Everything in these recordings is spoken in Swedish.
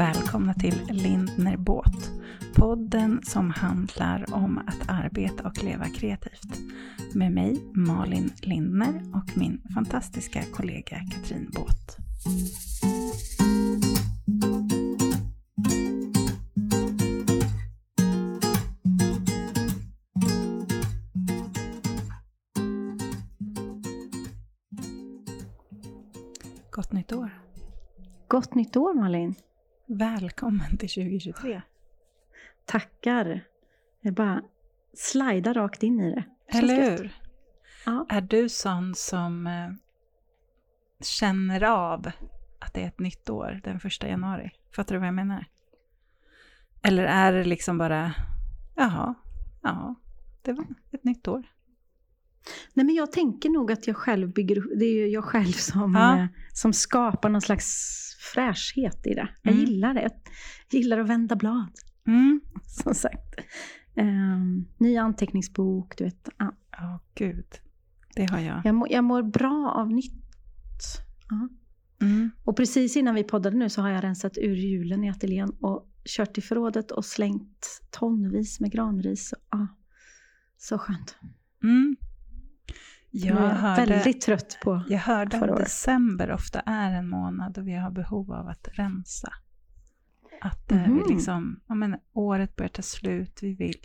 välkomna till Lindner Båt. Podden som handlar om att arbeta och leva kreativt. Med mig Malin Lindner och min fantastiska kollega Katrin Båt. Gott nytt år! Gott nytt år Malin! Välkommen till 2023! Tackar! Jag bara slidar rakt in i det. Så Eller hur? Ja. Är du sån som eh, känner av att det är ett nytt år den första januari? Fattar du vad jag menar? Eller är det liksom bara, jaha, ja, det var ett nytt år. Nej, men jag tänker nog att jag själv bygger det är ju jag själv som, Ja. eh, som skapar någon slags fräschhet i det. Jag Mm. gillar det. Jag gillar att vända blad, Mm. som sagt. Um, ny anteckningsbok, du vet. Ja. Ja, gud. Det har jag. Jag, mår, jag mår bra av nytt. Ja. Mm. Och precis innan vi poddade nu så har jag rensat ur hjulen i ateljén och kört till förrådet och slängt tonvis med granris. Ja. Så skönt. Mm. Jag Jag är hörde, väldigt trött på... jag hörde att december ofta är en månad då vi har behov av att rensa. Att Mhm. vi liksom, ja, men, året börjar ta slut, vi vill.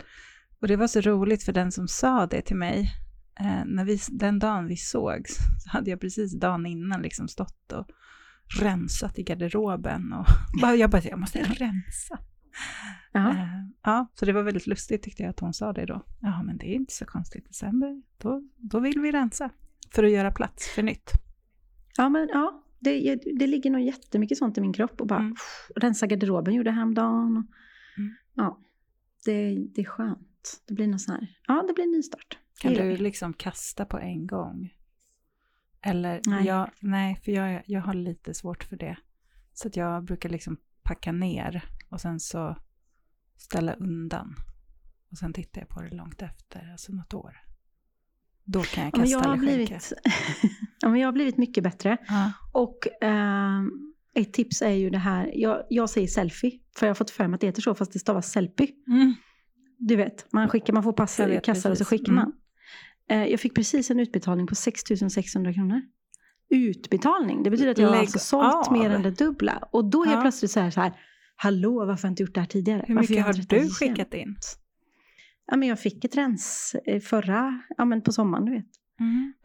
Och det var så roligt för den som sa det till mig. Eh, när vi, den dagen vi sågs så hade jag precis dagen innan liksom stått och rensat i garderoben. Och bara, jag bara, jag måste rensa. Ja. Eh, ja, så det var väldigt lustigt tyckte jag att hon sa det då. Ja, men det är inte så konstigt. December, då, då vill vi rensa för att göra plats för nytt. Ja, men ja. Det, det ligger nog jättemycket sånt i min kropp. Och bara Mm. pff, rensa garderoben gjorde jag häromdagen. Och, Mm. Ja, det, det är skönt. Det blir någon sån här... Ja, det blir en nystart. Kan du liksom kasta på en gång? Eller, Nej. Jag, nej, för jag, jag har lite svårt för det. Så att jag brukar liksom packa ner och sen så ställa undan. Och sen tittar jag på det långt efter, alltså något år. Då kan jag Ja, kasta jag, har eller blivit, ja, men jag har blivit mycket bättre. Ja. Och ehm, ett tips är ju det här, jag, jag säger selfie, för jag har fått för mig att det heter så, fast det stavas selfie. Mm. Du vet, man, skickar, man får passa i kassar och så skickar Mm. man. Eh, jag fick precis en utbetalning på 6 600 kronor. Utbetalning, det betyder att jag har Lägg alltså sålt av. mer än det dubbla. Och då är jag Ja. plötsligt så här, så här, hallå varför har jag inte gjort det här tidigare? Hur mycket har du skickat in? Ja, men jag fick ett rens eh, förra, ja men på sommaren du vet.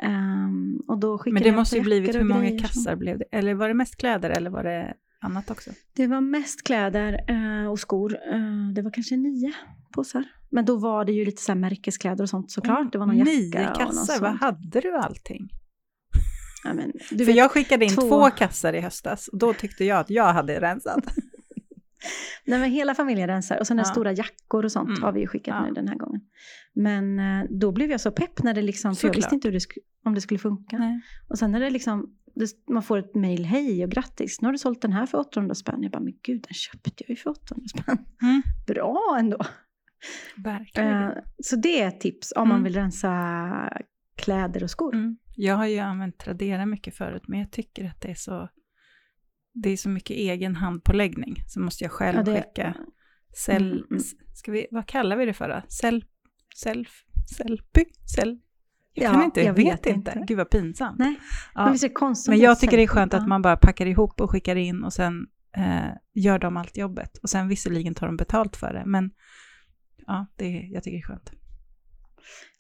Ehm, och då skickade Men det jag måste ju blivit, hur många grejer som- kassar blev det? Eller var det mest kläder eller var det annat också? Det var mest kläder eh, och skor. Eh, det var kanske nio påsar. Men då var det ju lite så här märkeskläder och sånt såklart. Det var någon jacka Nio kassar, vad hade du allting? Ja, men, För vet, jag skickade in två- två... kassar i höstas och då tyckte jag att jag hade rensat. nej, men hela familjen rensar. Och sen Ja. stora jackor och sånt Mm. har vi ju skickat Ja. nu den här gången. Men eh, då blev jag så pepp när det liksom, för jag visste inte det om det skulle funka. Nej. Och sen när det liksom, det, man får ett mail, hej och grattis, nu har du sålt den här för 800 spänn. Jag bara, men gud, den köpte jag ju för 800 spänn. Mm. Bra ändå. Verkligen. Eh, så det är ett tips om man Mm. vill rensa kläder och skor. Mm. Jag har ju använt Tradera mycket förut, men jag tycker att det är så, det är så mycket egen handpåläggning. Så måste jag själv Ja, det- skicka. Sel, Mm, mm. Ska vi, vad kallar vi det för då? Sel, self, selfie? Sel, jag Ja, kan inte, jag, vet, vet inte. inte. Gud vad pinsamt. Nej, Ja. Men, Men jag tycker det är skönt att man bara packar ihop och skickar in och sen eh, gör de allt jobbet. Och sen visserligen tar de betalt för det, men ja, det, jag tycker det är skönt.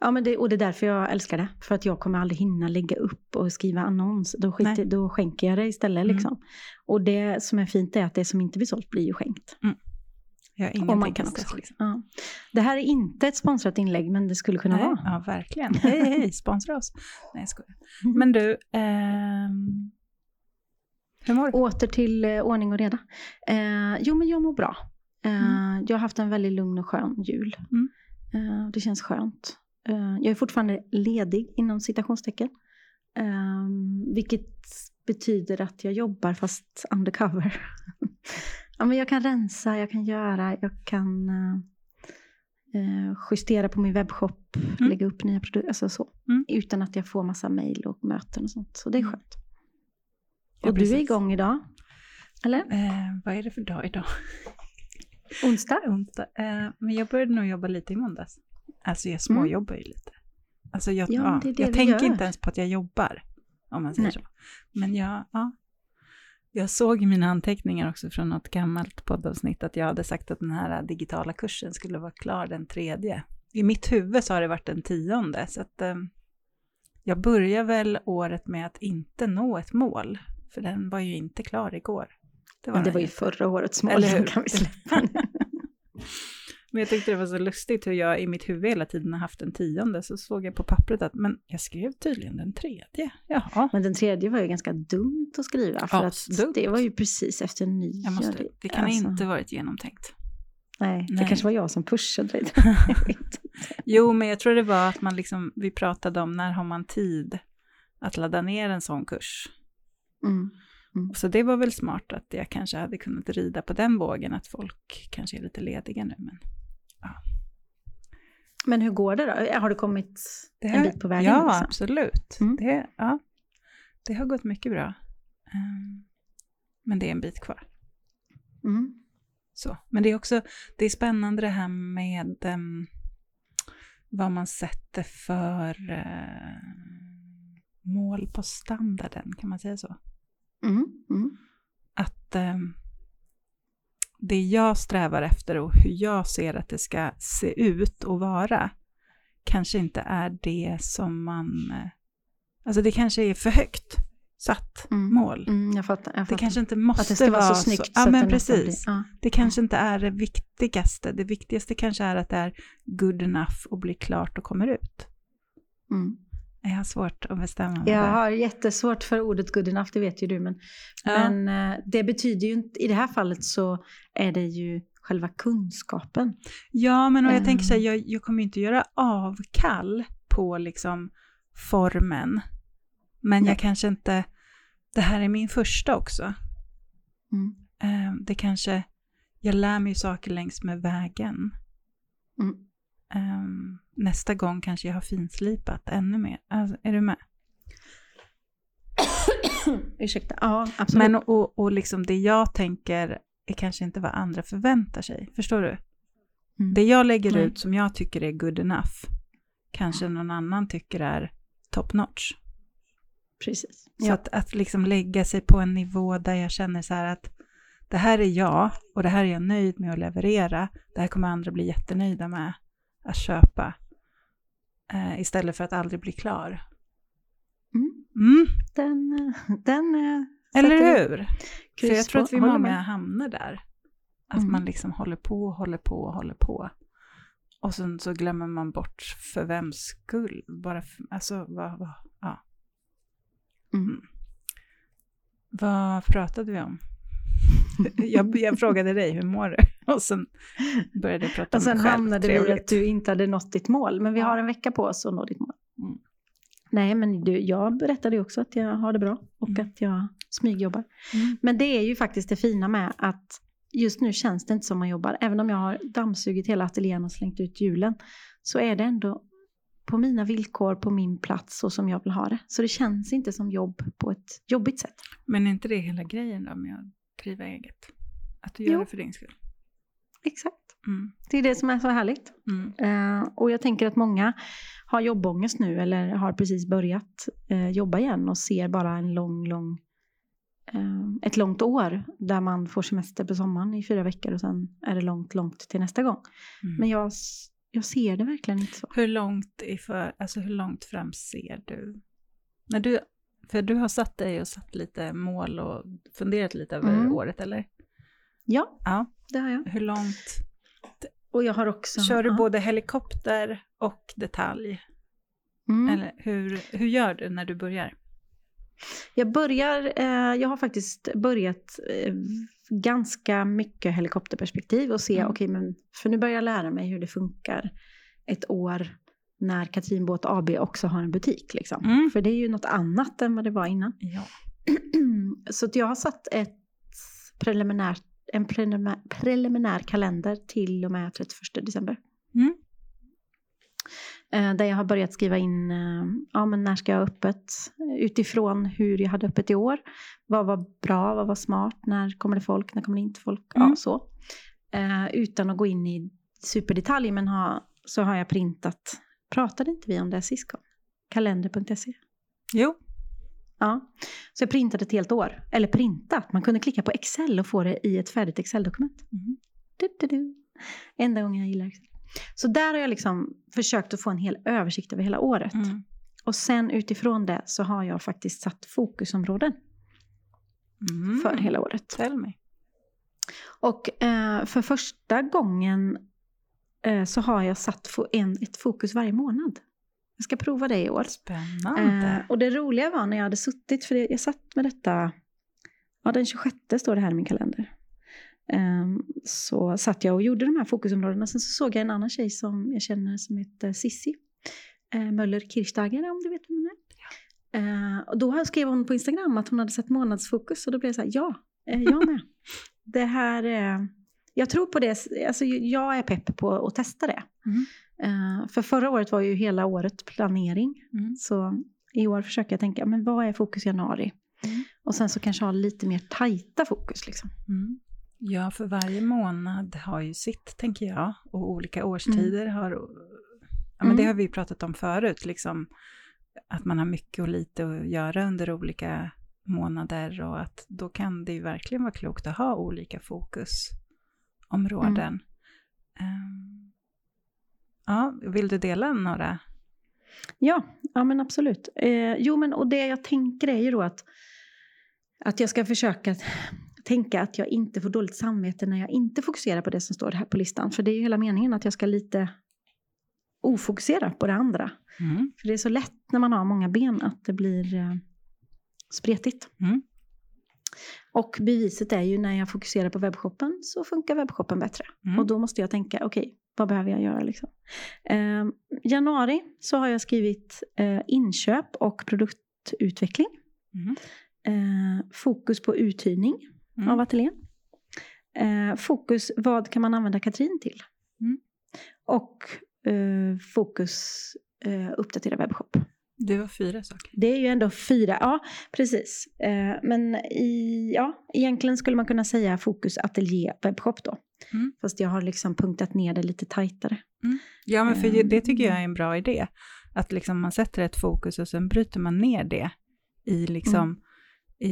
Ja, men det, och det är därför jag älskar det. För att jag kommer aldrig hinna lägga upp och skriva annons. Då, Nej. då skänker jag det istället. Mm. Liksom. Och det som är fint är att det som inte blir sålt blir ju skänkt. Jag har Och man kan också, liksom. ja. Det här är inte ett sponsrat inlägg, men det skulle kunna Nej, vara. Ja, verkligen. Hej, hej, sponsra oss. Nej, jag skojar. Men du, ehm, hur mår du? Åter till eh, ordning och reda. Eh, jo, men jag mår bra. Eh, Mm. Jag har haft en väldigt lugn och skön jul. Mm. Eh, det känns skönt. Eh, jag är fortfarande ledig inom citationstecken. Eh, vilket betyder att jag jobbar fast undercover. ja, men jag kan rensa, jag kan göra, jag kan eh, justera på min webbshop, lägga upp nya produkter, alltså så. Mm. Utan att jag får massa mejl och möten och sånt. Så det är Mm. skönt. Ja, och du är precis. igång idag. Eller? Eh, vad är det för dag idag? Onsdag? Onsdag. Eh, men jag började nog jobba lite i måndags. Alltså jag småjobbar ju lite. Alltså jag, Ja, ja, det det jag tänker gör. inte ens på att jag jobbar, om man säger Nej. så. Men jag, ja. Jag såg i mina anteckningar också från något gammalt poddavsnitt att jag hade sagt att den här digitala kursen skulle vara klar den tredje. I mitt huvud så har det varit den tionde, så att eh, jag börjar väl året med att inte nå ett mål, för den var ju inte klar igår. Men det var ju förra årets mål, Eller hur? kan vi släppa nu. Men jag tyckte det var så lustigt hur jag i mitt huvud hela tiden har haft den tionde, så såg jag på pappret att men jag skrev tydligen den tredje. Jaha. Men den tredje var ju ganska dumt att skriva, för Ja, att dumt. det var ju precis efter måste, det kan Alltså, inte varit genomtänkt. Nej, det Nej. kanske var jag som pushade inte. Jo, men jag tror det var att man liksom, vi pratade om när har man tid att ladda ner en sån kurs. mm. Så det var väl smart att jag kanske hade kunnat rida på den vågen, att folk kanske är lite lediga nu. Men Men hur går det då? Har du kommit det en bit på vägen? Ja, liksom? absolut. Mm. Det, ja, det har gått mycket bra. Ehm, men det är en bit kvar. Mm. Så. Men det är också det är spännande det här med em, vad man sätter för eh, mål på standarden, kan man säga så? Mm. Mm. Att em, det jag strävar efter och hur jag ser att det ska se ut och vara kanske inte är det som man... eh, Alltså det kanske är för högt satt Mm. mål. Mm, jag fattar. Jag Det fattar. kanske inte måste att det ska vara så snyggt Ja, så men det nästan precis. Ja. Det kanske inte är det viktigaste. Det viktigaste kanske är att det är good enough och blir klart och kommer ut. Mm. Jag har svårt att bestämma mig Jag där. har jättesvårt för ordet good enough, det vet ju du. Men, Ja. men eh, det betyder ju inte, i det här fallet så är det ju själva kunskapen. Ja, men och jag Ehm. tänker så här, jag, jag kommer inte göra avkall på liksom formen. Men Nej. jag kanske inte, det här är min första också. Mm. Ehm, Det kanske, jag lär mig saker längs med vägen. Mm. Ehm, Nästa gång kanske jag har finslipat ännu mer. Alltså, är du med? Ursäkta, ja absolut. Men och, och liksom det jag tänker är kanske inte vad andra förväntar sig. Förstår du? Mm. Det jag lägger Nej. ut som jag tycker är good enough kanske någon annan tycker är top notch. Precis. Så Ja. att, att liksom lägga sig på en nivå där jag känner så här att det här är jag och det här är jag nöjd med att leverera. Det här kommer andra bli jättenöjda med att köpa. Eh, istället för att aldrig bli klar. Mm. Mm, Den, eh, den eh, eller hur? För jag tror att vi många med. hamnar där. Att Mm. man liksom håller på och håller på och håller på. Och sen så glömmer man bort för vems skull. Bara för, alltså, vad, vad, ja. Mm. Vad pratade vi om? jag, jag frågade dig, hur mår du? Och sen började jag prata Och sen om mig själv. hamnade vi i Trevligt. att du inte hade nått ditt mål. Men vi har en vecka på oss att nå ditt mål. Mm. Nej, men du, jag berättade ju också att jag har det bra och Mm. att jag smygjobbar. Mm. Men det är ju faktiskt det fina med att just nu känns det inte som man jobbar. Även om jag har dammsugit hela ateljén och slängt ut hjulen så är det ändå på mina villkor, på min plats så som jag vill ha det. Så det känns inte som jobb på ett jobbigt sätt. Men är inte det hela grejen då med att driva eget? Att du gör Jo. det för din skull? Exakt. Mm. Det är det som är så härligt. Mm. Eh, och jag tänker att många har jobbångest nu eller har precis börjat eh, jobba igen och ser bara en lång, lång, eh, ett långt år där man får semester på sommaren i fyra veckor och sen är det långt, långt till nästa gång. Mm. Men jag, jag ser det verkligen inte så. Hur långt, iför, alltså hur långt fram ser du? När du? För du har satt dig och satt lite mål och funderat lite över Mm. året, eller? Ja, Ja. det har jag. Hur långt? Och jag har också... Kör du ja. både helikopter och detalj? Mm. Eller hur, hur gör du när du börjar? Jag börjar, eh, jag har faktiskt börjat eh, ganska mycket helikopterperspektiv och se, Mm. okej men, för nu börjar jag lära mig hur det funkar ett år när Katrin Båt AB också har en butik. Liksom. Mm. För det är ju något annat än vad det var innan. Ja. Så jag har satt ett preliminärt, en preliminär, preliminär kalender till och med 31 december. Mm. Eh, där jag har börjat skriva in, eh, ja men när ska jag ha öppet? Utifrån hur jag hade öppet i år. Vad var bra, vad var smart, när kommer det folk, när kommer det inte folk? Mm. Ja, så. Eh, utan att gå in i superdetalj, men ha, så har jag printat, pratade inte vi om det sist kom? Kalender.se. Jo, Ja, så jag printade ett helt år. Eller printat, man kunde klicka på Excel och få det i ett färdigt Excel-dokument. Du, du, du. Enda gången jag gillar Excel. Så där har jag liksom försökt att få en hel översikt över hela året. Mm. Och sen utifrån det så har jag faktiskt satt fokusområden Mm. för hela året. Tell me. Och eh, för första gången så har jag satt en, ett fokus varje månad. Jag ska prova det i år. Spännande. Eh, och det roliga var när jag hade suttit, för jag satt med detta, ja den 26 står det här i min kalender. Ehm, så satt jag och gjorde de här fokusområdena. Sen så såg jag en annan tjej som jag känner som heter Sissi eh, Möller Kirchsteiger, om du vet vem hon är. Eh, och då skrev hon på Instagram att hon hade sett månadsfokus och då blev jag så här, ja, eh, jag med. det här, eh, jag tror på det, alltså jag är pepp på att testa det. Mm. Eh, för förra året var ju hela året planering. Mm. Så i år försöker jag tänka, men vad är fokus januari? Mm. Och sen så kanske ha lite mer tajta fokus. Liksom. Mm. Ja, för varje månad har ju sitt, tänker jag. Och olika årstider har... Ja, men Det Mm. har vi ju pratat om förut, liksom. Att man har mycket och lite att göra under olika månader och att då kan det ju verkligen vara klokt att ha olika fokusområden. Ehm, ja, vill du dela några? Ja, ja men absolut. Eh, jo, men och det jag tänker är ju då att, att jag ska försöka tänka att jag inte får dåligt samvete när jag inte fokuserar på det som står här på listan. För det är ju hela meningen att jag ska lite ofokusera på det andra. Mm. För det är så lätt när man har många ben att det blir eh, spretigt. Mm. Och beviset är ju när jag fokuserar på webbshoppen så funkar webbshoppen bättre. Mm. Och då måste jag tänka, okej, vad behöver jag göra liksom? Eh, januari så har jag skrivit eh, inköp och produktutveckling. Mm. Eh, fokus på uthyrning Mm. av ateljén. Eh, fokus, vad kan man använda Katrin till? Mm. Och eh, fokus, eh, uppdatera webbshop. Det var fyra saker. Det är ju ändå fyra, ja precis. Eh, men i, ja, egentligen skulle man kunna säga fokus ateljé webbshop då. Mm. Fast jag har liksom punktat ner det lite tajtare. Ja, men för Ehm. det tycker jag är en bra idé. Att liksom man sätter ett fokus och sen bryter man ner det i liksom, Mm.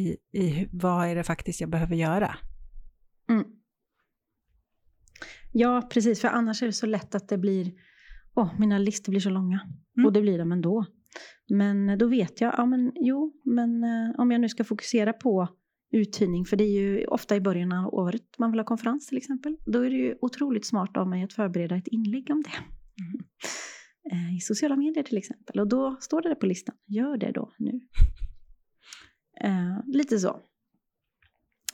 i, i vad är det faktiskt jag behöver göra. Mm. Ja, precis. För annars är det så lätt att det blir... Åh, mina listor blir så långa. Mm. Och det blir de ändå. Men då vet jag, ja men jo, men eh, om jag nu ska fokusera på uthyrning, för det är ju ofta i början av året man vill ha konferens till exempel. Då är det ju otroligt smart av mig att förbereda ett inlägg om det. Mm. Eh, I sociala medier till exempel. Och då står det på listan. Gör det då nu. Eh, lite så.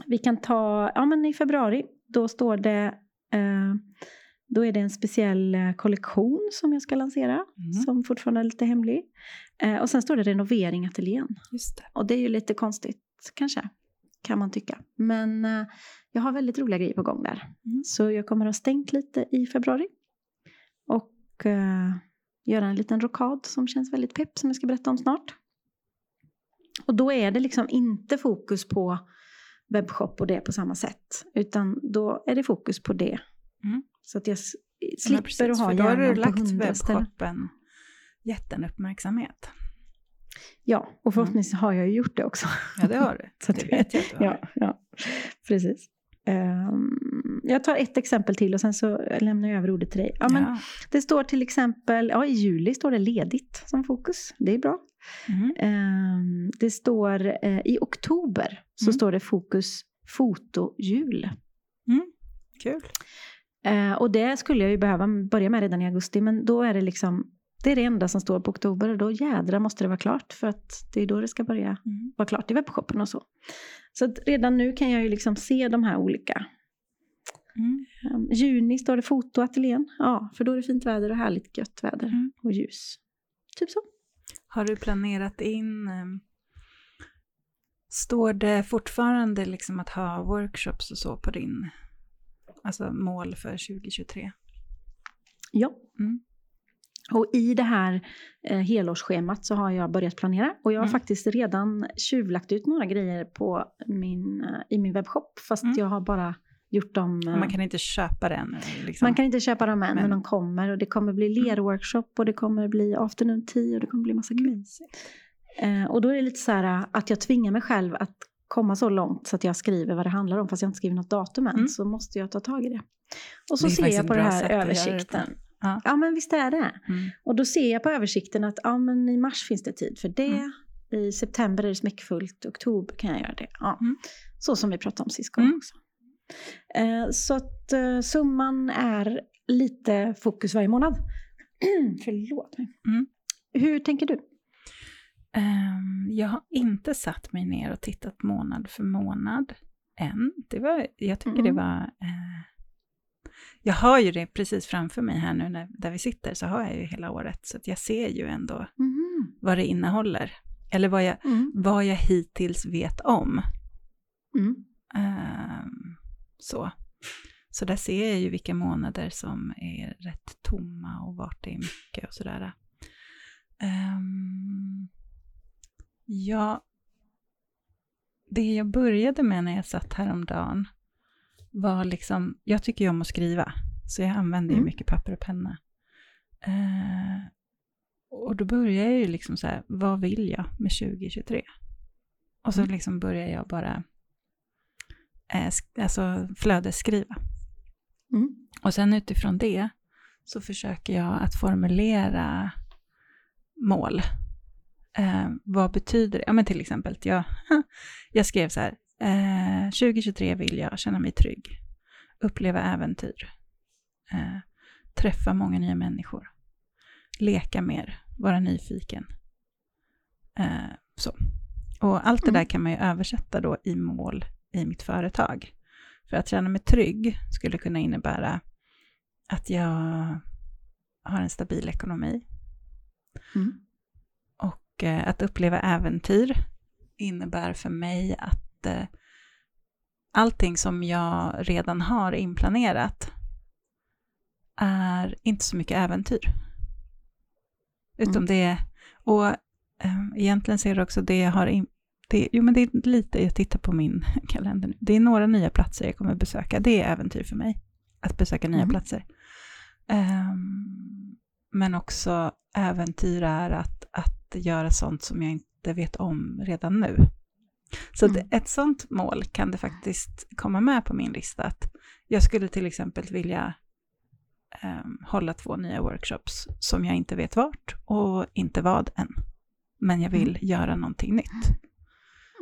Vi kan ta, ja men i februari, då står det, eh, då är det en speciell eh, kollektion som jag ska lansera, Mm. som fortfarande är lite hemlig. Eh, och sen står det renovering ateljén. Just det. Och det är ju lite konstigt kanske, kan man tycka. Men eh, jag har väldigt roliga grejer på gång där. Mm. Så jag kommer att ha stängt lite i februari. Och eh, göra en liten rokad som känns väldigt pepp som jag ska berätta om snart. Och då är det liksom inte fokus på webbshop och det på samma sätt. Utan då är det fokus på det. Mm. Så att jag slipper precis, att ha för då har du hjärnan på lagt webbshoppen gett den uppmärksamhet. Ja, och förhoppningsvis har jag ju gjort det också. Ja, det har du. Så det vet jag att du har. Ja, ja precis. Ehm, jag tar ett exempel till och sen så lämnar jag över ordet till dig. Ja, men Ja. Det står till exempel, ja i juli står det ledigt som fokus. Det är bra. Mm. Ehm, det står eh, i oktober så Mm. står det fokus fotojul. Kul. Eh, och det skulle jag ju behöva börja med redan i augusti men då är det liksom det är det enda som står på oktober och då jädra måste det vara klart för att det är då det ska börja Mm. vara klart i webbshoppen och så. Så att redan nu kan jag ju liksom se de här olika. Mm. Um, juni står det fotoateljén. Ja, för då är det fint väder och härligt gött väder Mm. och ljus. Typ så. Har du planerat in, ehm, står det fortfarande liksom att ha workshops och så på din, alltså mål för 2023? Ja. Mm. Och i det här eh, helårsschemat så har jag börjat planera och jag har Mm. faktiskt redan tjuvlagt ut några grejer på min, eh, i min webbshop fast Mm. jag har bara gjort dem... eh, man kan inte köpa den. Liksom. man kan inte köpa dem än, men, Men- de kommer. Och det kommer bli Mm. lerworkshop och det kommer bli afternoon tea och det kommer bli massa grejer. Eh, och då är det lite så här eh, att jag tvingar mig själv att komma så långt så att jag skriver vad det handlar om, fast jag inte skriver något datum än, Mm. så måste jag ta tag i det. Och så Det ser jag på den här översikten. Ja. Ja, men visst är det. Mm. Och då ser jag på översikten att ja, men i mars finns det tid för det. Mm. I september är det smäckfullt, oktober kan jag göra det. Ja. Mm. Så som vi pratade om sist gång Mm. också. Eh, så att eh, summan är lite fokus varje månad. Förlåt mig. Mm. Hur tänker du? Ehm, jag har inte satt mig ner och tittat månad för månad än. Det var, jag tycker det Mm. var... Eh, jag har ju det precis framför mig här nu när, där vi sitter, så har jag ju hela året. Så att jag ser ju ändå vad det innehåller. Eller vad jag, Mm. vad jag hittills vet om. Mm. Ehm, så. så där ser jag ju vilka månader som är rätt tomma och vart det är mycket och sådär. Um, ja, det jag började med när jag satt häromdagen var liksom, jag tycker ju om att skriva, så jag använder ju Mm. mycket papper och penna. Eh, och då börjar jag ju liksom så här, vad vill jag med 2023? Och så Mm. liksom börjar jag bara eh, alltså flödesskriva. Mm. Och sen utifrån det så försöker jag att formulera mål. Eh, vad betyder det? Ja, men till exempel, jag, jag skrev så här, eh, 2023 vill jag känna mig trygg, uppleva äventyr, eh, träffa många nya människor, leka mer, vara nyfiken. Eh, så. Och allt det Mm. där kan man ju översätta då i mål i mitt företag. För att känna mig trygg skulle kunna innebära att jag har en stabil ekonomi. Mm. Och eh, att uppleva äventyr innebär för mig att eh, allting som jag redan har inplanerat är inte så mycket äventyr. Utom Mm. det, och eh, egentligen ser det också det jag har in, det, jo men det är lite, jag tittar på min kalender nu, det är några nya platser jag kommer besöka, det är äventyr för mig, att besöka nya Mm. platser. Ehm, men också äventyr är att, att göra sånt som jag inte vet om redan nu. Så Mm. ett sånt mål kan det faktiskt komma med på min lista. Att jag skulle till exempel vilja ehm, hålla två nya workshops som jag inte vet vart och inte vad än. Men jag vill göra någonting nytt.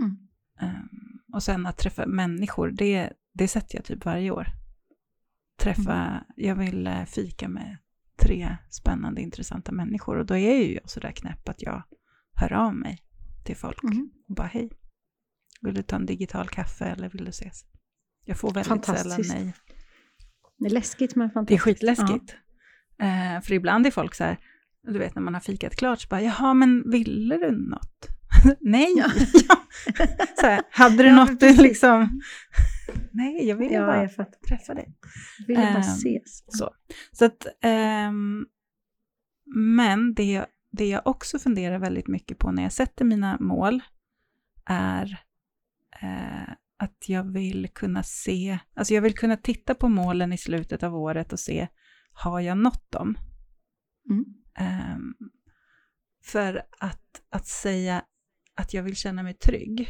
Mm. Ehm, och sen att träffa människor, det, det sätter jag typ varje år. Träffa, jag vill eh, fika med tre spännande, intressanta människor. Och då är ju jag sådär knäpp att jag hör av mig till folk Mm. och bara hej, vill du ta en digital kaffe eller vill du ses? Jag får väldigt sällan Fantastiskt. nej. Det är läskigt men Det är fantastiskt. skitläskigt. Eh, för ibland är folk så här, du vet när man har fikat klart, så bara, jaha, men ville du något? Nej! Ja. Så här, hade du Ja, något du liksom... Nej, jag ville Ja, bara jag fattar. träffa dig. Vill jag bara Ehm, ses. Så, så att, ehm, men det, jag- det jag också funderar väldigt mycket på när jag sätter mina mål är eh, att jag vill kunna se, alltså jag vill kunna titta på målen i slutet av året och se, har jag nått dem? Mm. Ehm, för att, att säga att jag vill känna mig trygg,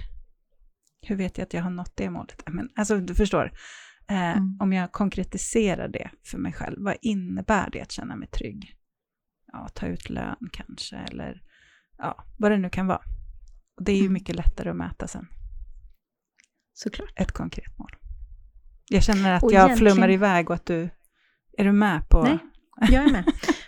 hur vet jag att jag har nått det målet? Men, alltså du förstår, eh, Mm. om jag konkretiserar det för mig själv, vad innebär det att känna mig trygg? Ja, ta ut lön kanske, eller ja, vad det nu kan vara. Och det är ju Mm. mycket lättare att mäta sen, Såklart. ett konkret mål. Jag känner att Och jag egentligen- flummar iväg och att du, är du med på? Nej. Jag är med.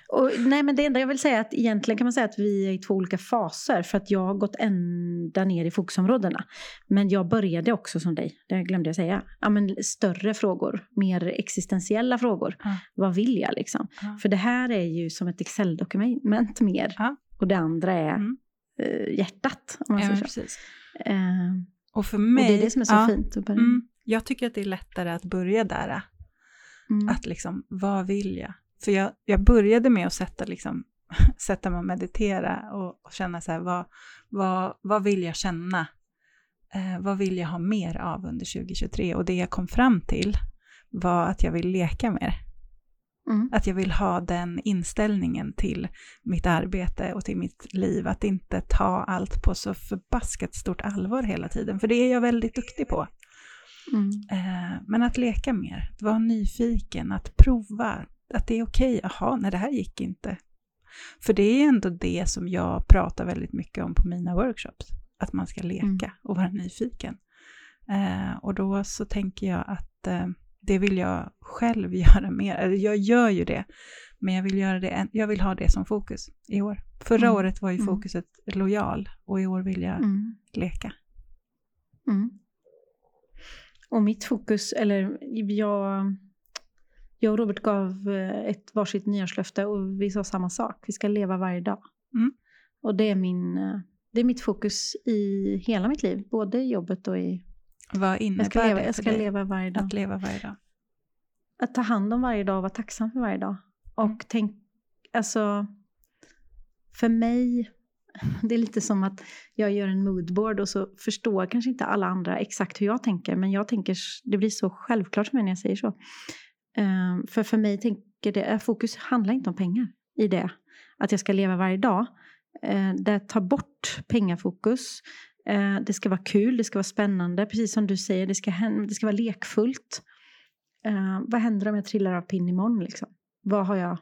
Och, nej, men det enda jag vill säga är att egentligen kan man säga att vi är i två olika faser. För att jag har gått ända ner i fokusområdena. Men jag började också som dig, det glömde jag säga. Ja, men större frågor, mer existentiella frågor. Ja. Vad vill jag liksom? Ja. För det här är ju som ett Excel-dokument mer. Ja. Och det andra är Mm. eh, hjärtat, om man säger så. Eh, Och för och mig... det är det som är så fint. Att börja. Mm, jag tycker att det är lättare att börja där. Mm. Att liksom, vad vill jag? För jag, jag började med att sätta liksom sätta mig och meditera och, och känna så här, vad, vad, vad vill jag känna? Eh, vad vill jag ha mer av under 2023? Och det jag kom fram till var att jag vill leka mer. Mm. Att jag vill ha den inställningen till mitt arbete och till mitt liv, att inte ta allt på så förbaskat stort allvar hela tiden, för det är jag väldigt duktig på. Mm. Eh, men att leka mer, att vara nyfiken, att prova, att det är okej, okay. jaha, nej det här gick inte. För det är ändå det som jag pratar väldigt mycket om på mina workshops, att man ska leka Mm. och vara nyfiken. Eh, och då så tänker jag att eh, det vill jag själv göra mer, eller jag gör ju det, men jag vill, göra det, jag vill ha det som fokus i år. Förra Mm. året var ju Mm. fokuset lojal och i år vill jag Mm. leka. Mm. Och mitt fokus, eller jag, jag och Robert gav eh, ett varsitt nyårslöfte och vi sa samma sak. Vi ska leva varje dag. Mm. Och det är, min, eh, det är mitt fokus i hela mitt liv, både i jobbet och i... Vad innebär Jag ska leva, det jag ska dig leva varje dag. att leva varje dag? Att ta hand om varje dag och vara tacksam för varje dag. Och Mm. tänk, alltså, för mig, det är lite som att jag gör en moodboard och så förstår kanske inte alla andra exakt hur jag tänker, men jag tänker, det blir så självklart för mig när jag säger så. Ehm, för för mig tänker det, eh, fokus handlar inte om pengar i det, att jag ska leva varje dag. Uh, det tar bort pengafokus. Eh, det ska vara kul, det ska vara spännande, precis som du säger, det ska, det ska vara lekfullt. Vad händer om jag trillar av pinn imorgon liksom? Vad har jag?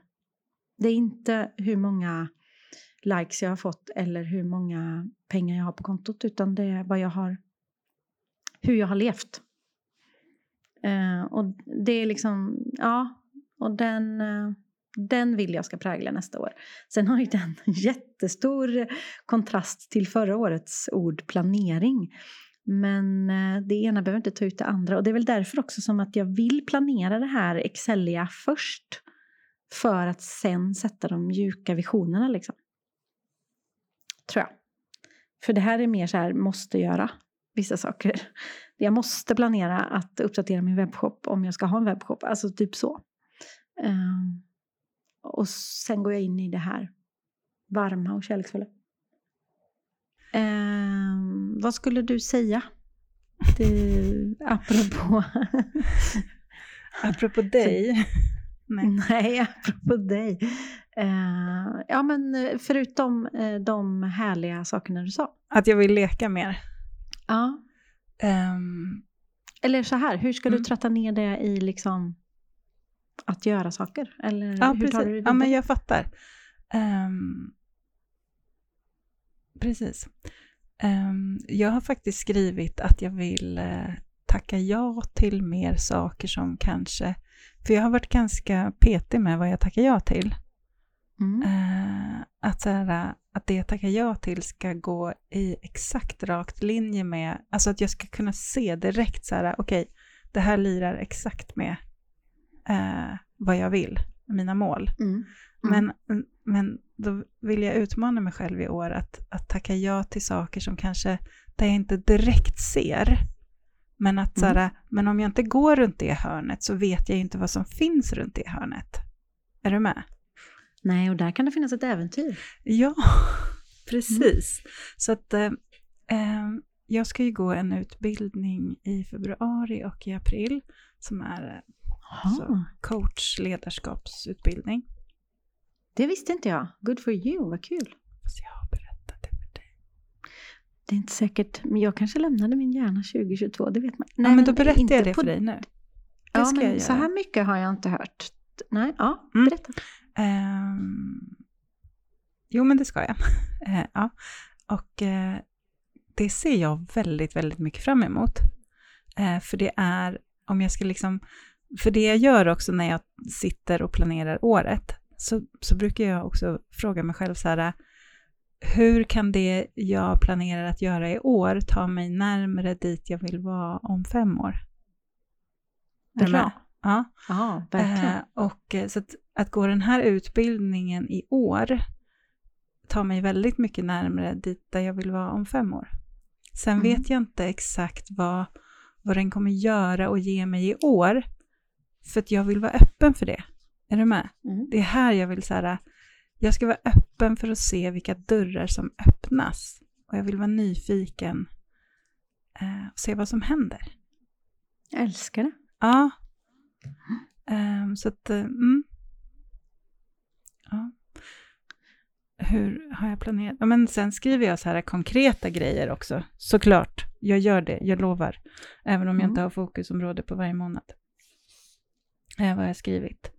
Det är inte hur många likes jag har fått eller hur många pengar jag har på kontot utan det är vad jag har, hur jag har levt. Eh, och det är liksom, ja, och den, eh, den vill jag ska prägla nästa år. Sen har ju den jättestor kontrast till förra årets ord planering. Men eh, det ena behöver inte ta ut det andra. Och det är väl därför också som att jag vill planera det här Excelia först. För att sen sätta de mjuka visionerna liksom. Tror jag. För det här är mer så här, måste göra vissa saker. Jag måste planera att uppdatera min webbshop om jag ska ha en webbshop. Alltså typ så. Ehm, och sen går jag in i det här varma och kärleksfulla. Ehm, vad skulle du säga? Du, apropå... Apropå dig. Nej. Nej, apropå dig. Eh, ja, men förutom eh, de härliga sakerna du sa. Att jag vill leka mer. Ja. Ehm, Eller så här, hur ska Mm. du tratta ner det i liksom att göra saker? Eller ja, hur precis. tar du det ja, men jag fattar. Ehm, precis. Ehm, jag har faktiskt skrivit att jag vill eh, tacka ja till mer saker som kanske... För jag har varit ganska petig med vad jag tackar ja till. Mm. Eh, att, så här, att det jag tackar ja till ska gå i exakt rakt linje med, alltså att jag ska kunna se direkt så här, okej, det här lirar exakt med eh, vad jag vill, mina mål. Mm. Men, men då vill jag utmana mig själv i år att, att tacka ja till saker som kanske, där jag inte direkt ser, men att så här, men om jag inte går runt det hörnet så vet jag inte vad som finns runt det hörnet. Är du med? Nej, och där kan det finnas ett äventyr. Ja, precis. Så att eh, eh, jag ska ju gå en utbildning i februari och i april som är eh, Så. coach ledarskapsutbildning. Det visste inte jag. Good for you, vad kul. Fast jag har berättat det för dig. Det är inte säkert, men jag kanske lämnade min hjärna 2022, det vet man. ja, men då berättar inte jag det för dig nu. Det Ja, men så här mycket har jag inte hört. Nej, ja, Mm. berätta. Jo, men det ska jag. Eh, ja. Och eh, det ser jag väldigt, väldigt mycket fram emot. Eh, för det är, om jag ska liksom, för det jag gör också när jag sitter och planerar året, så, så brukar jag också fråga mig själv så här, hur kan det jag planerar att göra i år ta mig närmare dit jag vill vara om fem år? Är du med? Ja. Ja, verkligen. Och så att, att gå den här utbildningen i år tar mig väldigt mycket närmare dit där jag vill vara om fem år. Sen Mm. vet jag inte exakt vad, vad den kommer göra och ge mig i år, för att jag vill vara öppen för det. Är du med? Mm. Det är här jag vill så här, Jag ska vara öppen för att se vilka dörrar som öppnas. Och jag vill vara nyfiken eh, och se vad som händer. Jag älskar det. Ja. Um, så att, uh, mm. Ja. Hur har jag planerat? Ja, men sen skriver jag så här konkreta grejer också. Såklart, jag gör det, jag lovar. Även om jag inte har fokusområde på varje månad. Eh, vad har jag skrivit?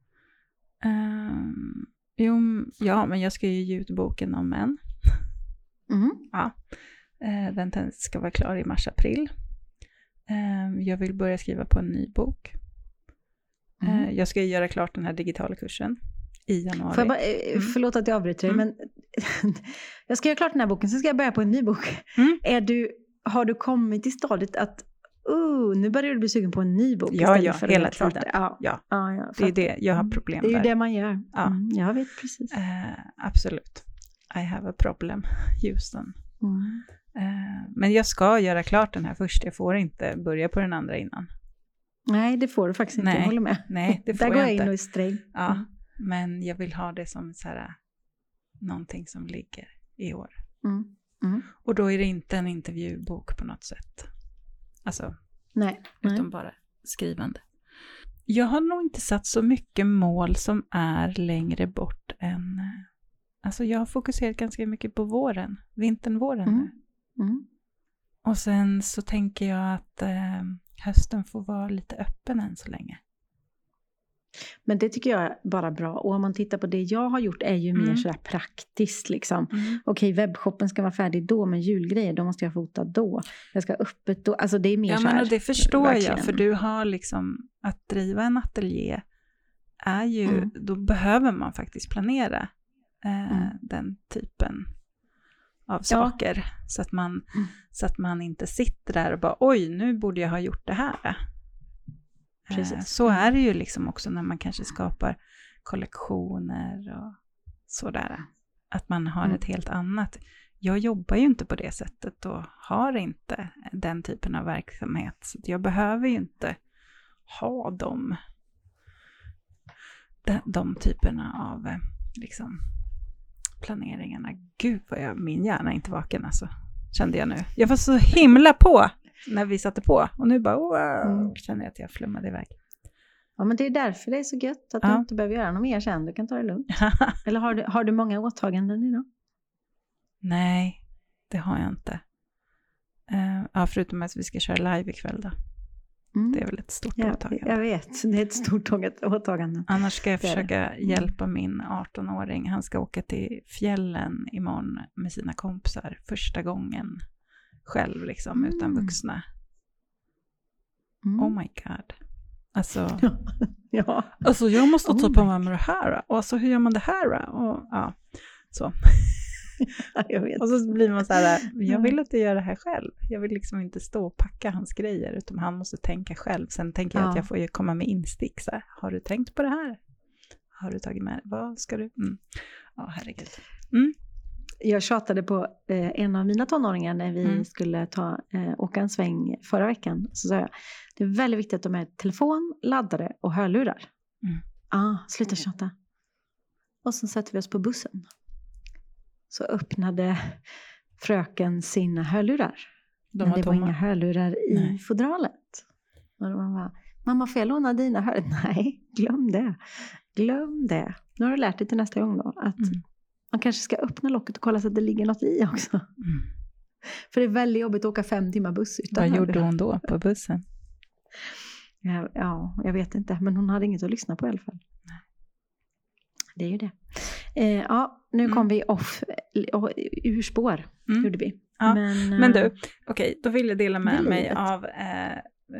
Um, jo, ja, men jag ska ju ge ut boken om män. Mm. Ja. Eh, den ska vara klar i mars-april. Eh, jag vill börja skriva på en ny bok. Mm. Eh, jag ska göra klart den här digitala kursen i januari. Får jag bara, eh, Mm. förlåt att jag avbryter dig, Mm. men jag ska göra klart den här boken, sen ska jag börja på en ny bok. Mm. Är du, har du kommit till stadiet att uh, nu börjar du bli sugen på en ny bok? Ja, istället ja, för hela klart tiden. Ja, Ja, ja, ja, det är det. Jag har problem Det är ju det man gör. Ja. Mm, jag vet precis. Eh, absolut. I have a problem, Houston. Mm. Eh, men jag ska göra klart den här först. Jag får inte börja på den andra innan. Nej, det får du faktiskt inte. Nej, Jag håller med. Nej, det Där får går jag jag in inte. och är sträng. Ja, Mm. Men jag vill ha det som så här, någonting som ligger i år. Mm. Mm. Och då är det inte en intervjubok på något sätt. Alltså, Nej. Nej. utan bara skrivande. Jag har nog inte satt så mycket mål som är längre bort än... Alltså jag har fokuserat ganska mycket på våren, vintern, våren Mm. nu. Mm. Och sen så tänker jag att eh, hösten får vara lite öppen än så länge. Men det tycker jag är bara bra. Och om man tittar på det jag har gjort är ju mer Mm. sådär praktiskt liksom. Okej, webbshoppen ska vara färdig då, men julgrejer, då måste jag fota då. Jag ska ha öppet då. Alltså det är mer Ja, så men här, och det förstår verkligen. jag, för du har liksom, att driva en ateljé är ju, Mm. då behöver man faktiskt planera eh, Mm. den typen av saker. Så, att man, Mm. så att man inte sitter där och bara, oj, nu borde jag ha gjort det här. Eh, Precis. så är det ju liksom också när man kanske skapar kollektioner och sådär. Att man har Mm. ett helt annat. Jag jobbar ju inte på det sättet och har inte den typen av verksamhet. Så jag behöver ju inte ha de, de, de typerna av eh, liksom, planeringarna. Gud vad jag, min hjärna är inte vaken alltså, kände jag nu. Jag var så himla på när vi satte på och nu bara wow, Mm. känner jag att jag flummade iväg. Ja, men det är därför det är så gött att Ja. du inte behöver göra något mer sen. Du kan ta det lugnt. Eller har du, har du många åtaganden idag? Nej, det har jag inte. Eh, ja, förutom att vi ska köra live ikväll då. Mm. Det är väl ett stort jag, åtagande. jag vet, det är ett stort åt- åtagande. Annars ska jag försöka hjälpa min 18-åring. Han ska åka till fjällen imorgon med sina kompisar. Första gången själv, liksom, utan Mm. vuxna. Mm. Oh my god. Alltså, ja. alltså jag måste Oh ta på mig det här. Och alltså, hur gör man det här? Och, ja, så. jag vet. och så blir man så här, jag Mm. vill att du gör det här själv. Jag vill liksom inte stå och packa hans grejer, utan han måste tänka själv. Sen tänker jag att Ja. jag får ju komma med instick. Så här, har du tänkt på det här? Har du tagit med Vad ska du? Mm. Ja, herregud. Jag tjatade på eh, en av mina tonåringar när vi Mm. skulle ta, eh, åka en sväng förra veckan. Så sa jag, det är väldigt viktigt att de har telefon, laddare och hörlurar. Mm. ah, sluta tjata. Och så sätter vi oss på bussen. Så öppnade fröken sina hörlurar. De men var det var tomma. inga hörlurar i Nej. fodralet. Och man bara, mamma får jag låna dina hörlurar? Nej, glöm det. Glöm det. Nu har du lärt dig till nästa gång då att Mm. Man kanske ska öppna locket och kolla så att det ligger något i också. Mm. För det är väldigt jobbigt att åka fem timmar buss utan Vad gjorde hon då på bussen? Ja, ja, jag vet inte. Men hon hade inget att lyssna på i alla fall. Det är ju det. Eh, ja, nu Mm. kom vi off, eh, ur spår. Mm. Gjorde vi. Ja, Men, Men eh, du, okej, då vill jag dela med är mig livet. av eh,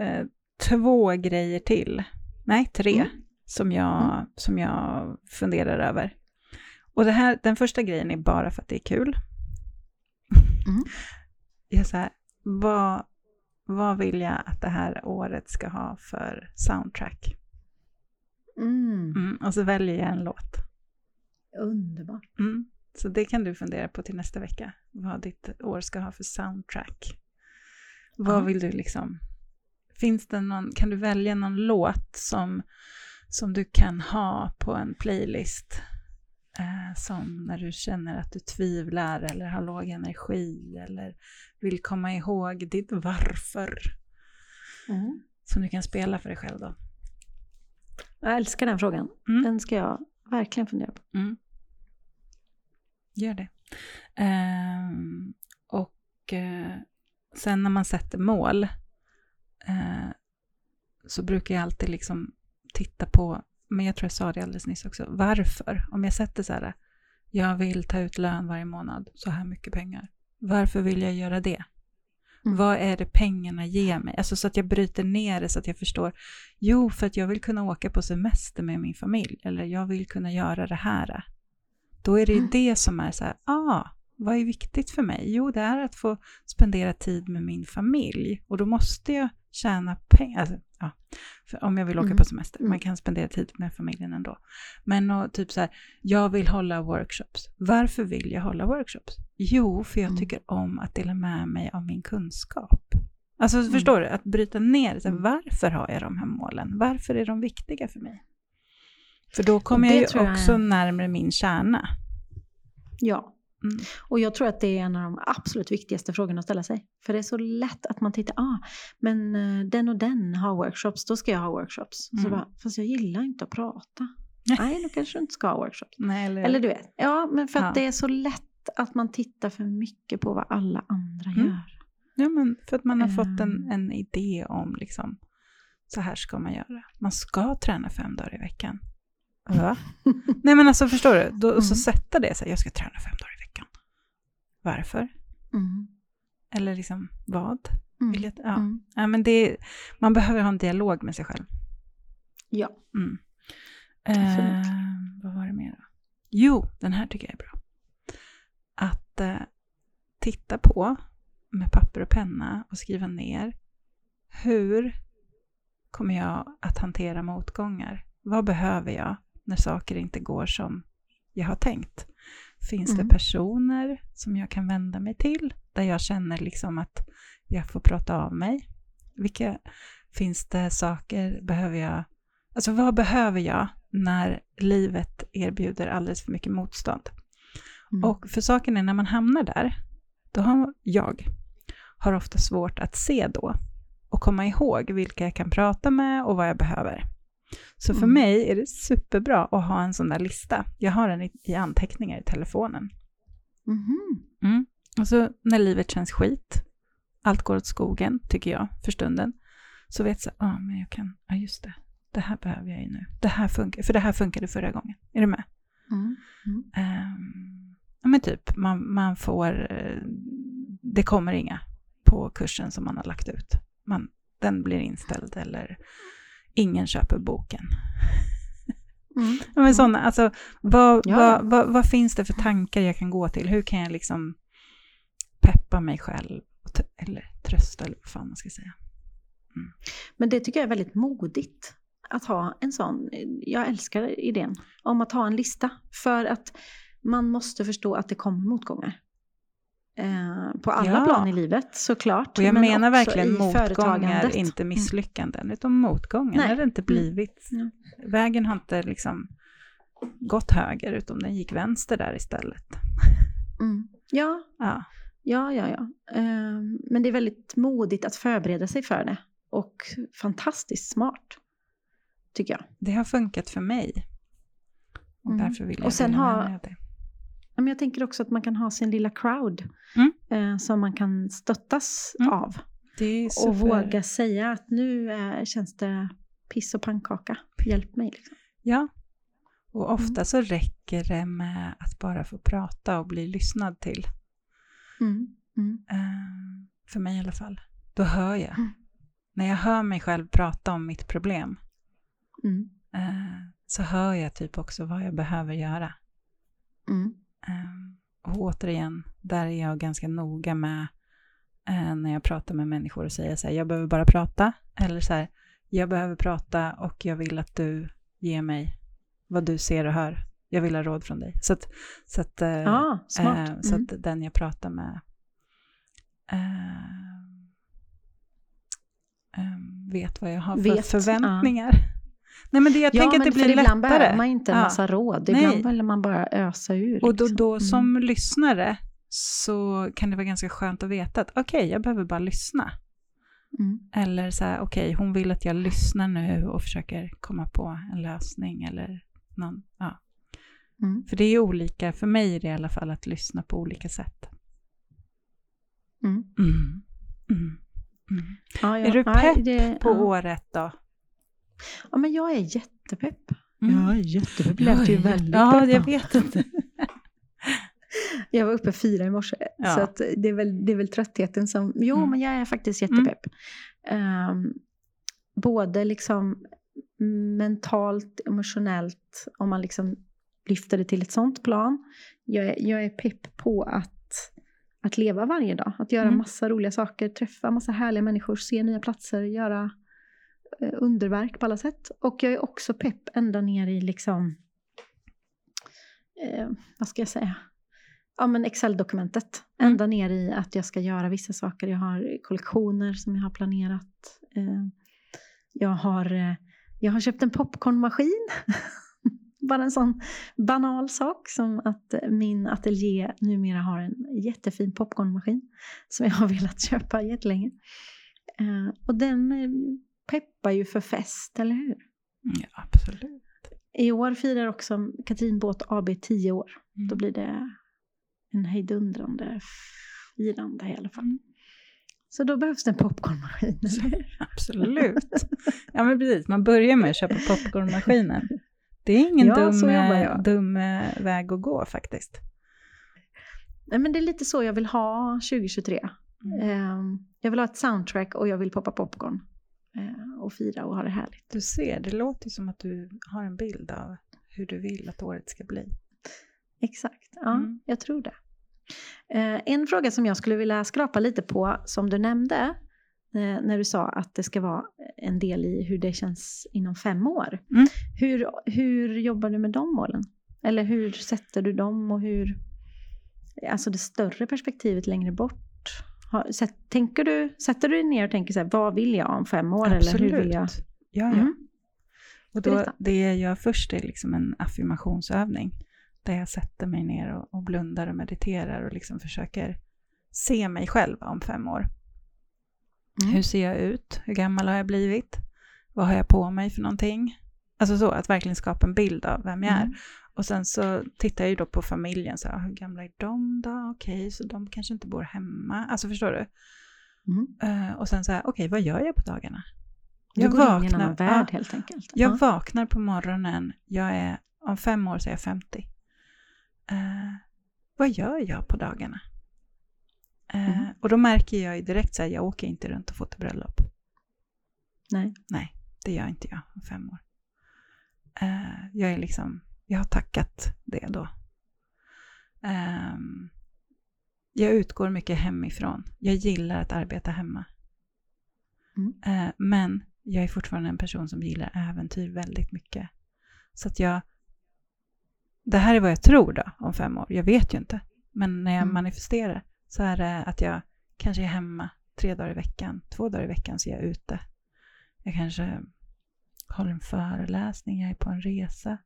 eh, två grejer till. Nej, tre. Mm. Som, jag, som jag funderar över. Och det här, den första grejen är bara för att det är kul. Mm. Jag så här, vad, vad vill jag att det här året ska ha för soundtrack? Mm, Mm, och så väljer jag en låt. underbart. Mm. Så det kan du fundera på till nästa vecka. Vad ditt år ska ha för soundtrack. Vad vill du liksom... Finns det någon, kan du välja någon låt som, som du kan ha på en playlist Eh, som när du känner att du tvivlar eller har låg energi eller vill komma ihåg ditt varför. Mm. Som du kan spela för dig själv då. Jag älskar den frågan. Mm. Den ska jag verkligen fundera på. Mm. Gör det. Ehm, och eh, sen när man sätter mål eh, så brukar jag alltid liksom titta på, men jag tror jag sa det alldeles nyss också, varför? Om jag sätter så här, jag vill ta ut lön varje månad, så här mycket pengar. Varför vill jag göra det? Mm. Vad är det pengarna ger mig? Alltså så att jag bryter ner det så att jag förstår. Jo, för att jag vill kunna åka på semester med min familj. Eller jag vill kunna göra det här. Då är det ju Mm. det som är så här, ah, vad är viktigt för mig? Jo, det är att få spendera tid med min familj. Och då måste jag tjäna pengar. Alltså, ja, om jag vill åka Mm. på semester. Man Mm. kan spendera tid med familjen ändå. Men och, typ så här, jag vill hålla workshops. Varför vill jag hålla workshops? Jo, för jag Mm. tycker om att dela med mig av min kunskap. Alltså Mm. förstår du? Att bryta ner, så här, Mm. varför har jag de här målen? Varför är de viktiga för mig? För då kommer jag ju jag också är- närmare min kärna. Ja. Mm. Och jag tror att det är en av de absolut viktigaste frågorna att ställa sig. För det är så lätt att man tittar, ah, men eh, den och den har workshops, då ska jag ha workshops. Så Mm. bara, fast jag gillar inte att prata. Nej. Då kanske du inte ska ha workshops. Nej, eller, Eller du vet, ja men för att Ja. det är så lätt att man tittar för mycket på vad alla andra Mm. gör. Ja, men för att man har fått en, Ehm. en idé om liksom, så här ska man göra. Man ska träna fem dagar i veckan. Va? Nej men alltså förstår du? Då, Så Mm. sätta det så här, jag ska träna fem dagar i veckan. Varför? Mm. Eller liksom vad? Mm. Vill jag, ja. Mm. ja, men det, man behöver ha en dialog med sig själv. Ja. Mm. Eh, vad var det mer då? Jo, den här tycker jag är bra. Att eh, titta på med papper och penna och skriva ner. Hur kommer jag att hantera motgångar? Vad behöver jag när saker inte går som jag har tänkt? Finns Mm. det personer som jag kan vända mig till där jag känner liksom att jag får prata av mig? Vilka finns det saker, behöver jag Alltså vad behöver jag när livet erbjuder alldeles för mycket motstånd? Mm. Och för saken är när man hamnar där, då har jag har ofta svårt att se då och komma ihåg vilka jag kan prata med och vad jag behöver. Så för Mm. mig är det superbra att ha en sån där lista. Jag har den i, i anteckningar i telefonen. Mhm. Mm. Och så när livet känns skit, allt går åt skogen, tycker jag, för stunden, så vet jag, ja, men jag kan, ja just det, det här behöver jag ju nu. Det här funkar, för det här funkade förra gången. Är du med? Mm. Ehm, ja, men typ, man, man får, eh, det kommer inga på kursen som man har lagt ut. Man, den blir inställd eller ingen köper boken. Mm. Men såna, alltså, vad, Ja, vad, vad, vad finns det för tankar jag kan gå till? Hur kan jag liksom peppa mig själv? Eller trösta, eller vad fan man ska säga. Men det tycker jag är väldigt modigt. Att ha en sån, jag älskar idén om att ha en lista. För att man måste förstå att det kommer motgångar. Eh, på alla Ja. plan i livet såklart. Och jag men menar verkligen motgångar, inte misslyckanden. Utan motgångar, Nej. när det inte blivit. Mm. Vägen har inte liksom gått höger, utan den gick vänster där istället. Mm. Ja, Ja, ja, ja. ja. Eh, men det är väldigt modigt att förbereda sig för det. Och fantastiskt smart. Tycker jag. det har funkat för mig. Och Mm. därför vill jag Och sen med ha- det. Men jag tänker också att man kan ha sin lilla crowd. Mm. Eh, som man kan stöttas Mm. av. Och våga säga att nu eh, känns det piss och pannkaka. Hjälp mig. Liksom. Ja. Och ofta Mm. så räcker det med att bara få prata och bli lyssnad till. Mm. Mm. Eh, för mig i alla fall. Då hör jag. Mm. När jag hör mig själv prata om mitt problem så hör jag typ också vad jag behöver göra. Mm. Eh, och återigen, där är jag ganska noga med eh, när jag pratar med människor och säger så här, jag behöver bara prata. Eller så här, jag behöver prata och jag vill att du ger mig vad du ser och hör. Jag vill ha råd från dig. Så att, så att, eh, smart. eh, så Mm. att den jag pratar med eh, eh, vet vad jag har för Vet, förväntningar. Nej, men det, jag ja, tänker att det blir för ibland lättare. behöver man inte en Ja. massa råd. Nej. Ibland vill man bara ösa ur. Och då, liksom. då Mm. som lyssnare så kan det vara ganska skönt att veta att okej, jag behöver bara lyssna. Mm. Eller så här, okej, hon vill att jag lyssnar nu och försöker komma på en lösning eller någon, ja. Mm. För det är olika, för mig är det i alla fall att lyssna på olika sätt. Mm. Mm. Mm. Mm. Ja, ja. Är du Ja, pepp det, På ja. året då? Ja, men jag är jättepepp. Mm. Jag är jättepepp. Det lät ju väldigt Ja, pepp. jag vet inte. Jag var uppe fyra i morse. Ja. Så att det, är väl, det är väl tröttheten som... Jo, Mm. men jag är faktiskt jättepepp. Ehm, både liksom mentalt, emotionellt, om man liksom lyfter det till ett sånt plan. Jag är, jag är pepp på att, att leva varje dag. Att göra Mm. massa roliga saker, träffa massa härliga människor, se nya platser, göra underverk på alla sätt. Och jag är också pepp ända ner i liksom, eh, vad ska jag säga, ja men Excel-dokumentet. Mm. Ända ner i att jag ska göra vissa saker. Jag har kollektioner som jag har planerat. Eh, jag, har, eh, jag har köpt en popcornmaskin. Bara en sån banal sak som att min ateljé numera har en jättefin popcornmaskin som jag har velat köpa jättelänge. Eh, och den eh, peppar ju för fest, eller hur? Ja, absolut. I år firar också Katrin Båt AB 10 år. Mm. Då blir det en hejdundrande firande i alla fall. Mm. Så då behövs det en popcornmaskin. eller? Absolut. Ja, men precis. Man börjar med att köpa popcornmaskinen. Det är ingen Ja, dum, eh, dum eh, väg att gå faktiskt. Nej, men det är lite så jag vill ha 2023. Mm. Eh, Jag vill ha ett soundtrack och jag vill poppa popcorn. Eh, Och fira och ha det härligt. Du ser, det låter som att du har en bild av hur du vill att året ska bli. Exakt, ja, Mm. jag tror det. Eh, En fråga som jag skulle vilja skrapa lite på, som du nämnde, eh, när du sa att det ska vara en del i hur det känns inom fem år. Mm. Hur, hur jobbar du med de målen? Eller hur sätter du dem och hur, alltså det större perspektivet längre bort? Tänker du, sätter du dig ner och tänker så här, vad vill jag om fem år? Eller hur vill jag? Ja, ja. Mm. Och då, det jag gör först är liksom en affirmationsövning. Där jag sätter mig ner och, och blundar och mediterar och liksom försöker se mig själv om fem år. Mm. Hur ser jag ut? Hur gammal har jag blivit? Vad har jag på mig för någonting? Alltså så, att verkligen skapa en bild av vem jag är. Mm. Och sen så tittar jag ju då på familjen, så här, hur gamla är de då? Okej, så de kanske inte bor hemma. Alltså förstår du? Mm. Eh, och sen så här, okej, vad gör jag på dagarna? Du Jag går in i en vaknar- annan värld ja. helt enkelt. Jag Ja. vaknar på morgonen, jag är, om fem år så är jag 50. Eh, vad gör jag på dagarna? Eh, Mm. Och då märker jag ju direkt så här, jag åker inte runt och fotobröllop. Nej. Nej, det gör inte jag om fem år. Jag är liksom, jag har tackat det då. Ehm, jag utgår mycket hemifrån. Jag gillar att arbeta hemma. Mm. Eh, men jag är fortfarande en person som gillar äventyr väldigt mycket. Så att jag... Det här är vad jag tror då om fem år. Jag vet ju inte. Men när jag Mm. manifesterar så är det att jag kanske är hemma tre dagar i veckan. Två dagar i veckan så är jag ute. Jag kanske håller en föreläsning, jag är på en resa.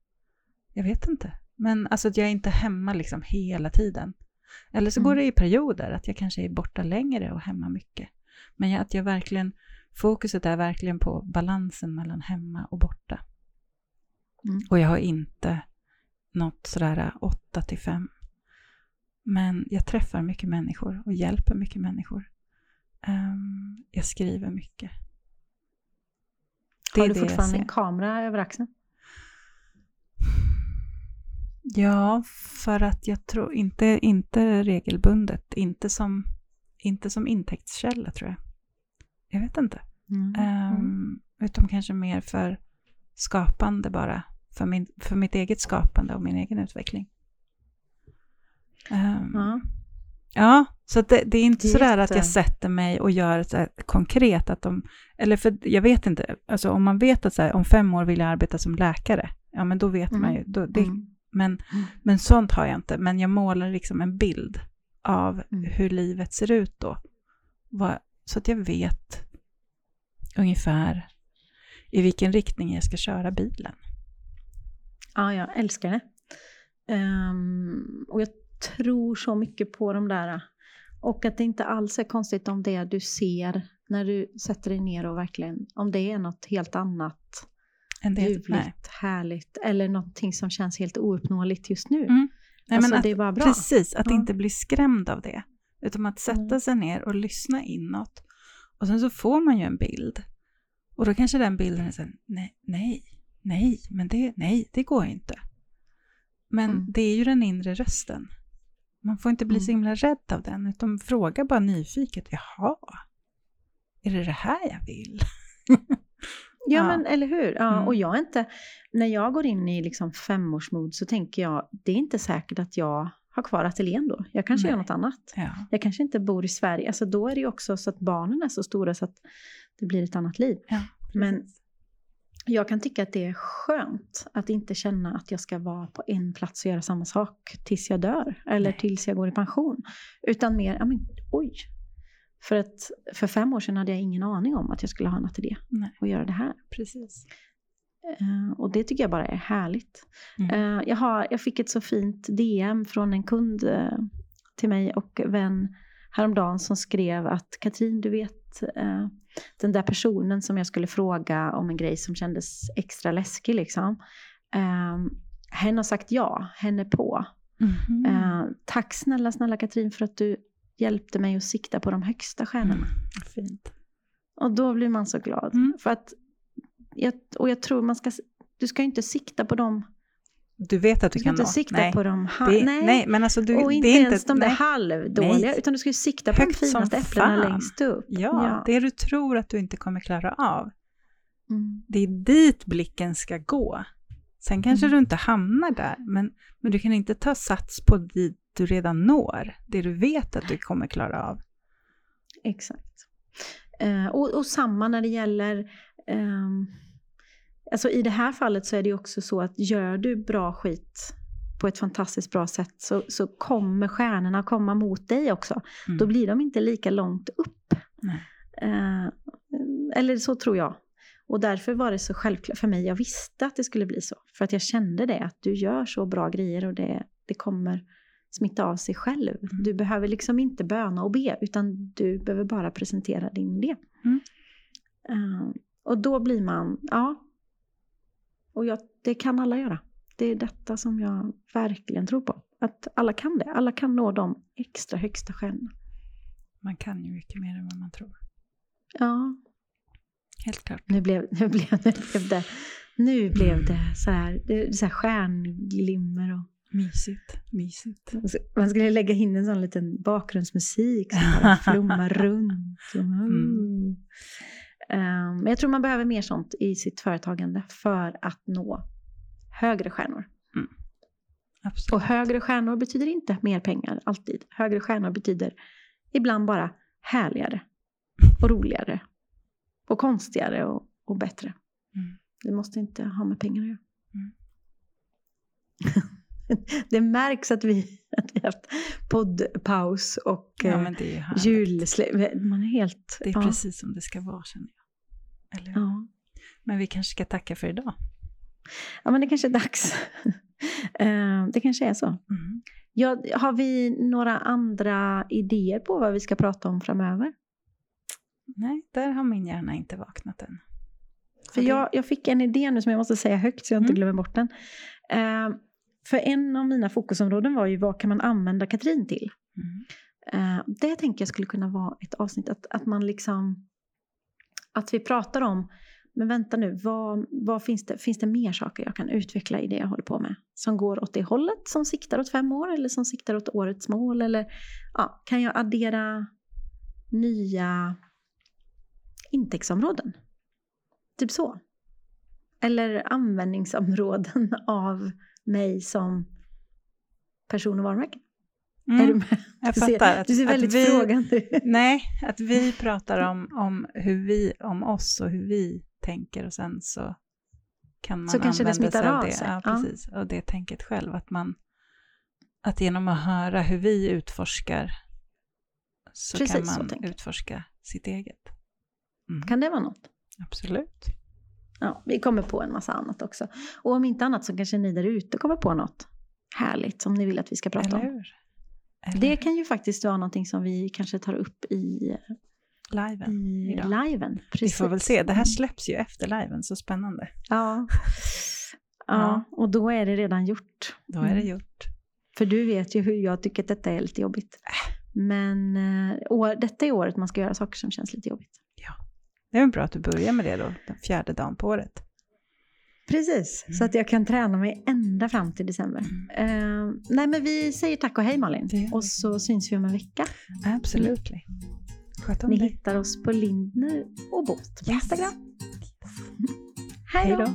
Jag vet inte. Men alltså att jag är inte hemma liksom hela tiden. Eller så Mm. går det i perioder, att jag kanske är borta längre och hemma mycket. Men jag, att jag verkligen, fokuset är verkligen på balansen mellan hemma och borta. Mm. Och jag har inte något sådär 8 till 5. Men jag träffar mycket människor och hjälper mycket människor. Ehm, jag skriver mycket. Det Har du fortfarande en kamera över axeln? Ja, för att jag tror inte, inte regelbundet, inte som, inte som intäktskälla tror jag. Jag vet inte. Mm. Ehm, utan kanske mer för skapande bara. För, min, för mitt eget skapande och min egen utveckling. Ehm, Ja. Ja, så det, det är inte Det är sådär att jag sätter mig och gör så konkret att de, eller för jag vet inte, alltså om man vet att så här, om fem år vill jag arbeta som läkare, ja men då vet man ju, då, det, Mm. Men, Mm. men sånt har jag inte, men jag målar liksom en bild av Mm. hur livet ser ut då. Så att jag vet ungefär. i vilken riktning jag ska köra bilen. Ja, jag älskar det. Um, och jag tror så mycket på de där. Och att det inte alls är konstigt om det du ser när du sätter dig ner och verkligen, om det är något helt annat del, ljuvligt, nej. härligt eller någonting som känns helt ouppnåeligt just nu. Mm. Nej, alltså, att, det är bara bra. Precis, att Ja. inte bli skrämd av det. Utan att sätta Mm. sig ner och lyssna inåt. Och sen så får man ju en bild. Och då kanske den bilden är så här, nej, nej, nej, men det, nej, det går inte. Men Mm. det är ju den inre rösten. Man får inte bli Mm. så himla rädd av den, utan fråga bara nyfiket, jaha, är det det här jag vill? Ja, men eller hur? Ja, Mm. Och jag är inte, när jag går in i liksom femårsmod så tänker jag, det är inte säkert att jag har kvar ateljén då. Jag kanske Nej. gör något annat. Ja, Jag kanske inte bor i Sverige. Alltså då är det ju också så att barnen är så stora så att det blir ett annat liv. ja Men jag kan tycka att det är skönt att inte känna att jag ska vara på en plats och göra samma sak tills jag dör. Eller Nej. tills jag går i pension. Utan mer, ja men oj. För att för fem år sedan hade jag ingen aning om att jag skulle ha en ateljé Nej. och göra det här. precis. Eh, och det tycker jag bara är härligt. Mm. Eh, jag, har, jag fick ett så fint DM från en kund eh, till mig och vän häromdagen som skrev att Katrin, du vet den där personen som jag skulle fråga om en grej som kändes extra läskig liksom. Eh, hen har sagt ja, hen är på. Eh, tack snälla, snälla Katrin för att du hjälpte mig att sikta på de högsta stjärnorna. Mm, Fint. Och då blir man så glad. Mm. För att, jag, och jag tror man ska, du ska inte sikta på dem Du vet att Du du ska kan inte nå. sikta nej. på de Det, nej. nej. men alltså du, och inte det är ens inte, de där nej. halvdåliga, utan du ska ju sikta på Högt de finaste äpplena fan. längst upp. Ja, det du tror att du inte kommer klara av. Mm. Det är dit blicken ska gå. Sen kanske Mm. du inte hamnar där, men, men du kan inte ta sats på dit du redan når. Det du vet att du kommer klara av. Exakt. Eh, och, och samma när det gäller... ehm, alltså I det här fallet så är det också så att gör du bra skit på ett fantastiskt bra sätt så, så kommer stjärnorna komma mot dig också. Mm. Då blir de inte lika långt upp. Eh, eller så tror jag. Och därför var det så självklart för mig. Jag visste att det skulle bli så. För att jag kände det, att du gör så bra grejer och det, det kommer smitta av sig själv. Mm. Du behöver liksom inte böna och be, utan du behöver bara presentera din idé. Mm. Eh, och då blir man, ja. Och jag, det kan alla göra. Det är detta som jag verkligen tror på. Att alla kan det. Alla kan nå de extra högsta stjärnorna. Man kan ju mycket mer än vad man tror. Ja, Helt klart. Nu blev, nu blev, nu blev det, nu blev det så här, det, så här stjärnglimmer och Mysigt. Mysigt. man skulle lägga in en sån liten bakgrundsmusik som flummar runt. Mm. Men jag tror man behöver mer sånt i sitt företagande för att nå högre stjärnor. Absolut. Och högre stjärnor betyder inte mer pengar, alltid. Högre stjärnor betyder ibland bara härligare och roligare och konstigare och, och bättre. Mm. Det måste inte ha med pengar att göra. Mm. det märks att vi, att vi har haft poddpaus och Ja, eh, julsläpp. Man är helt... Det är ja, precis som det ska vara, känner jag. Eller? Ja. Men vi kanske ska tacka för idag. ja, men det kanske är dags. Eh, det kanske är så. Mm. Ja, har vi några andra idéer på vad vi ska prata om framöver? Nej, där har min hjärna inte vaknat än. För det- jag, jag fick en idé nu som jag måste säga högt så jag inte Mm. glömmer bort den. Eh, för en av mina fokusområden var ju vad kan man använda Katrin till? Mm. Eh, det tänker jag skulle kunna vara ett avsnitt. Att, att man liksom... Att vi pratar om, men vänta nu, vad, vad finns, det, finns det mer saker jag kan utveckla i det jag håller på med? Som går åt det hållet, som siktar åt fem år eller som siktar åt årets mål? Eller ja, kan jag addera nya intäktsområden? Typ så. Eller användningsområden av mig som person och varumärke. Mm. Är du med? Jag Du ser, fattar. Att, du ser väldigt vi, frågande. Nej, att vi pratar om, om, hur vi, om oss och hur vi tänker och sen så kan man Så kanske det använda sig av av det. sig. Ja, Ja. precis. Och det tänket själv. Att, man, att genom att höra hur vi utforskar så Precis kan så man jag. utforska sitt eget. Mm. Kan det vara något? Absolut. Ja, vi kommer på en massa annat också. Och om inte annat så kanske ni där ute kommer på något härligt som ni vill att vi ska prata Eller om. Eller Det kan ju faktiskt vara någonting som vi kanske tar upp i, liven. i idag. liven. Vi får väl se. Det här släpps ju efter liven, så spännande. Ja. Ja. och då är det redan gjort. Då är det Mm. gjort. För du vet ju hur jag tycker att detta är lite jobbigt. Men eh, år, detta är året man ska göra saker som känns lite jobbigt. Det är väl bra att du börjar med det då, den fjärde dagen på året. Precis, så att jag kan träna mig ända fram till december. Eh, nej men vi säger tack och hej Malin. Och så syns vi om en vecka. Absolut. Sköt om Ni dig. hittar oss på Lindner och Båt på Yes. Instagram. Hej Hej då! då.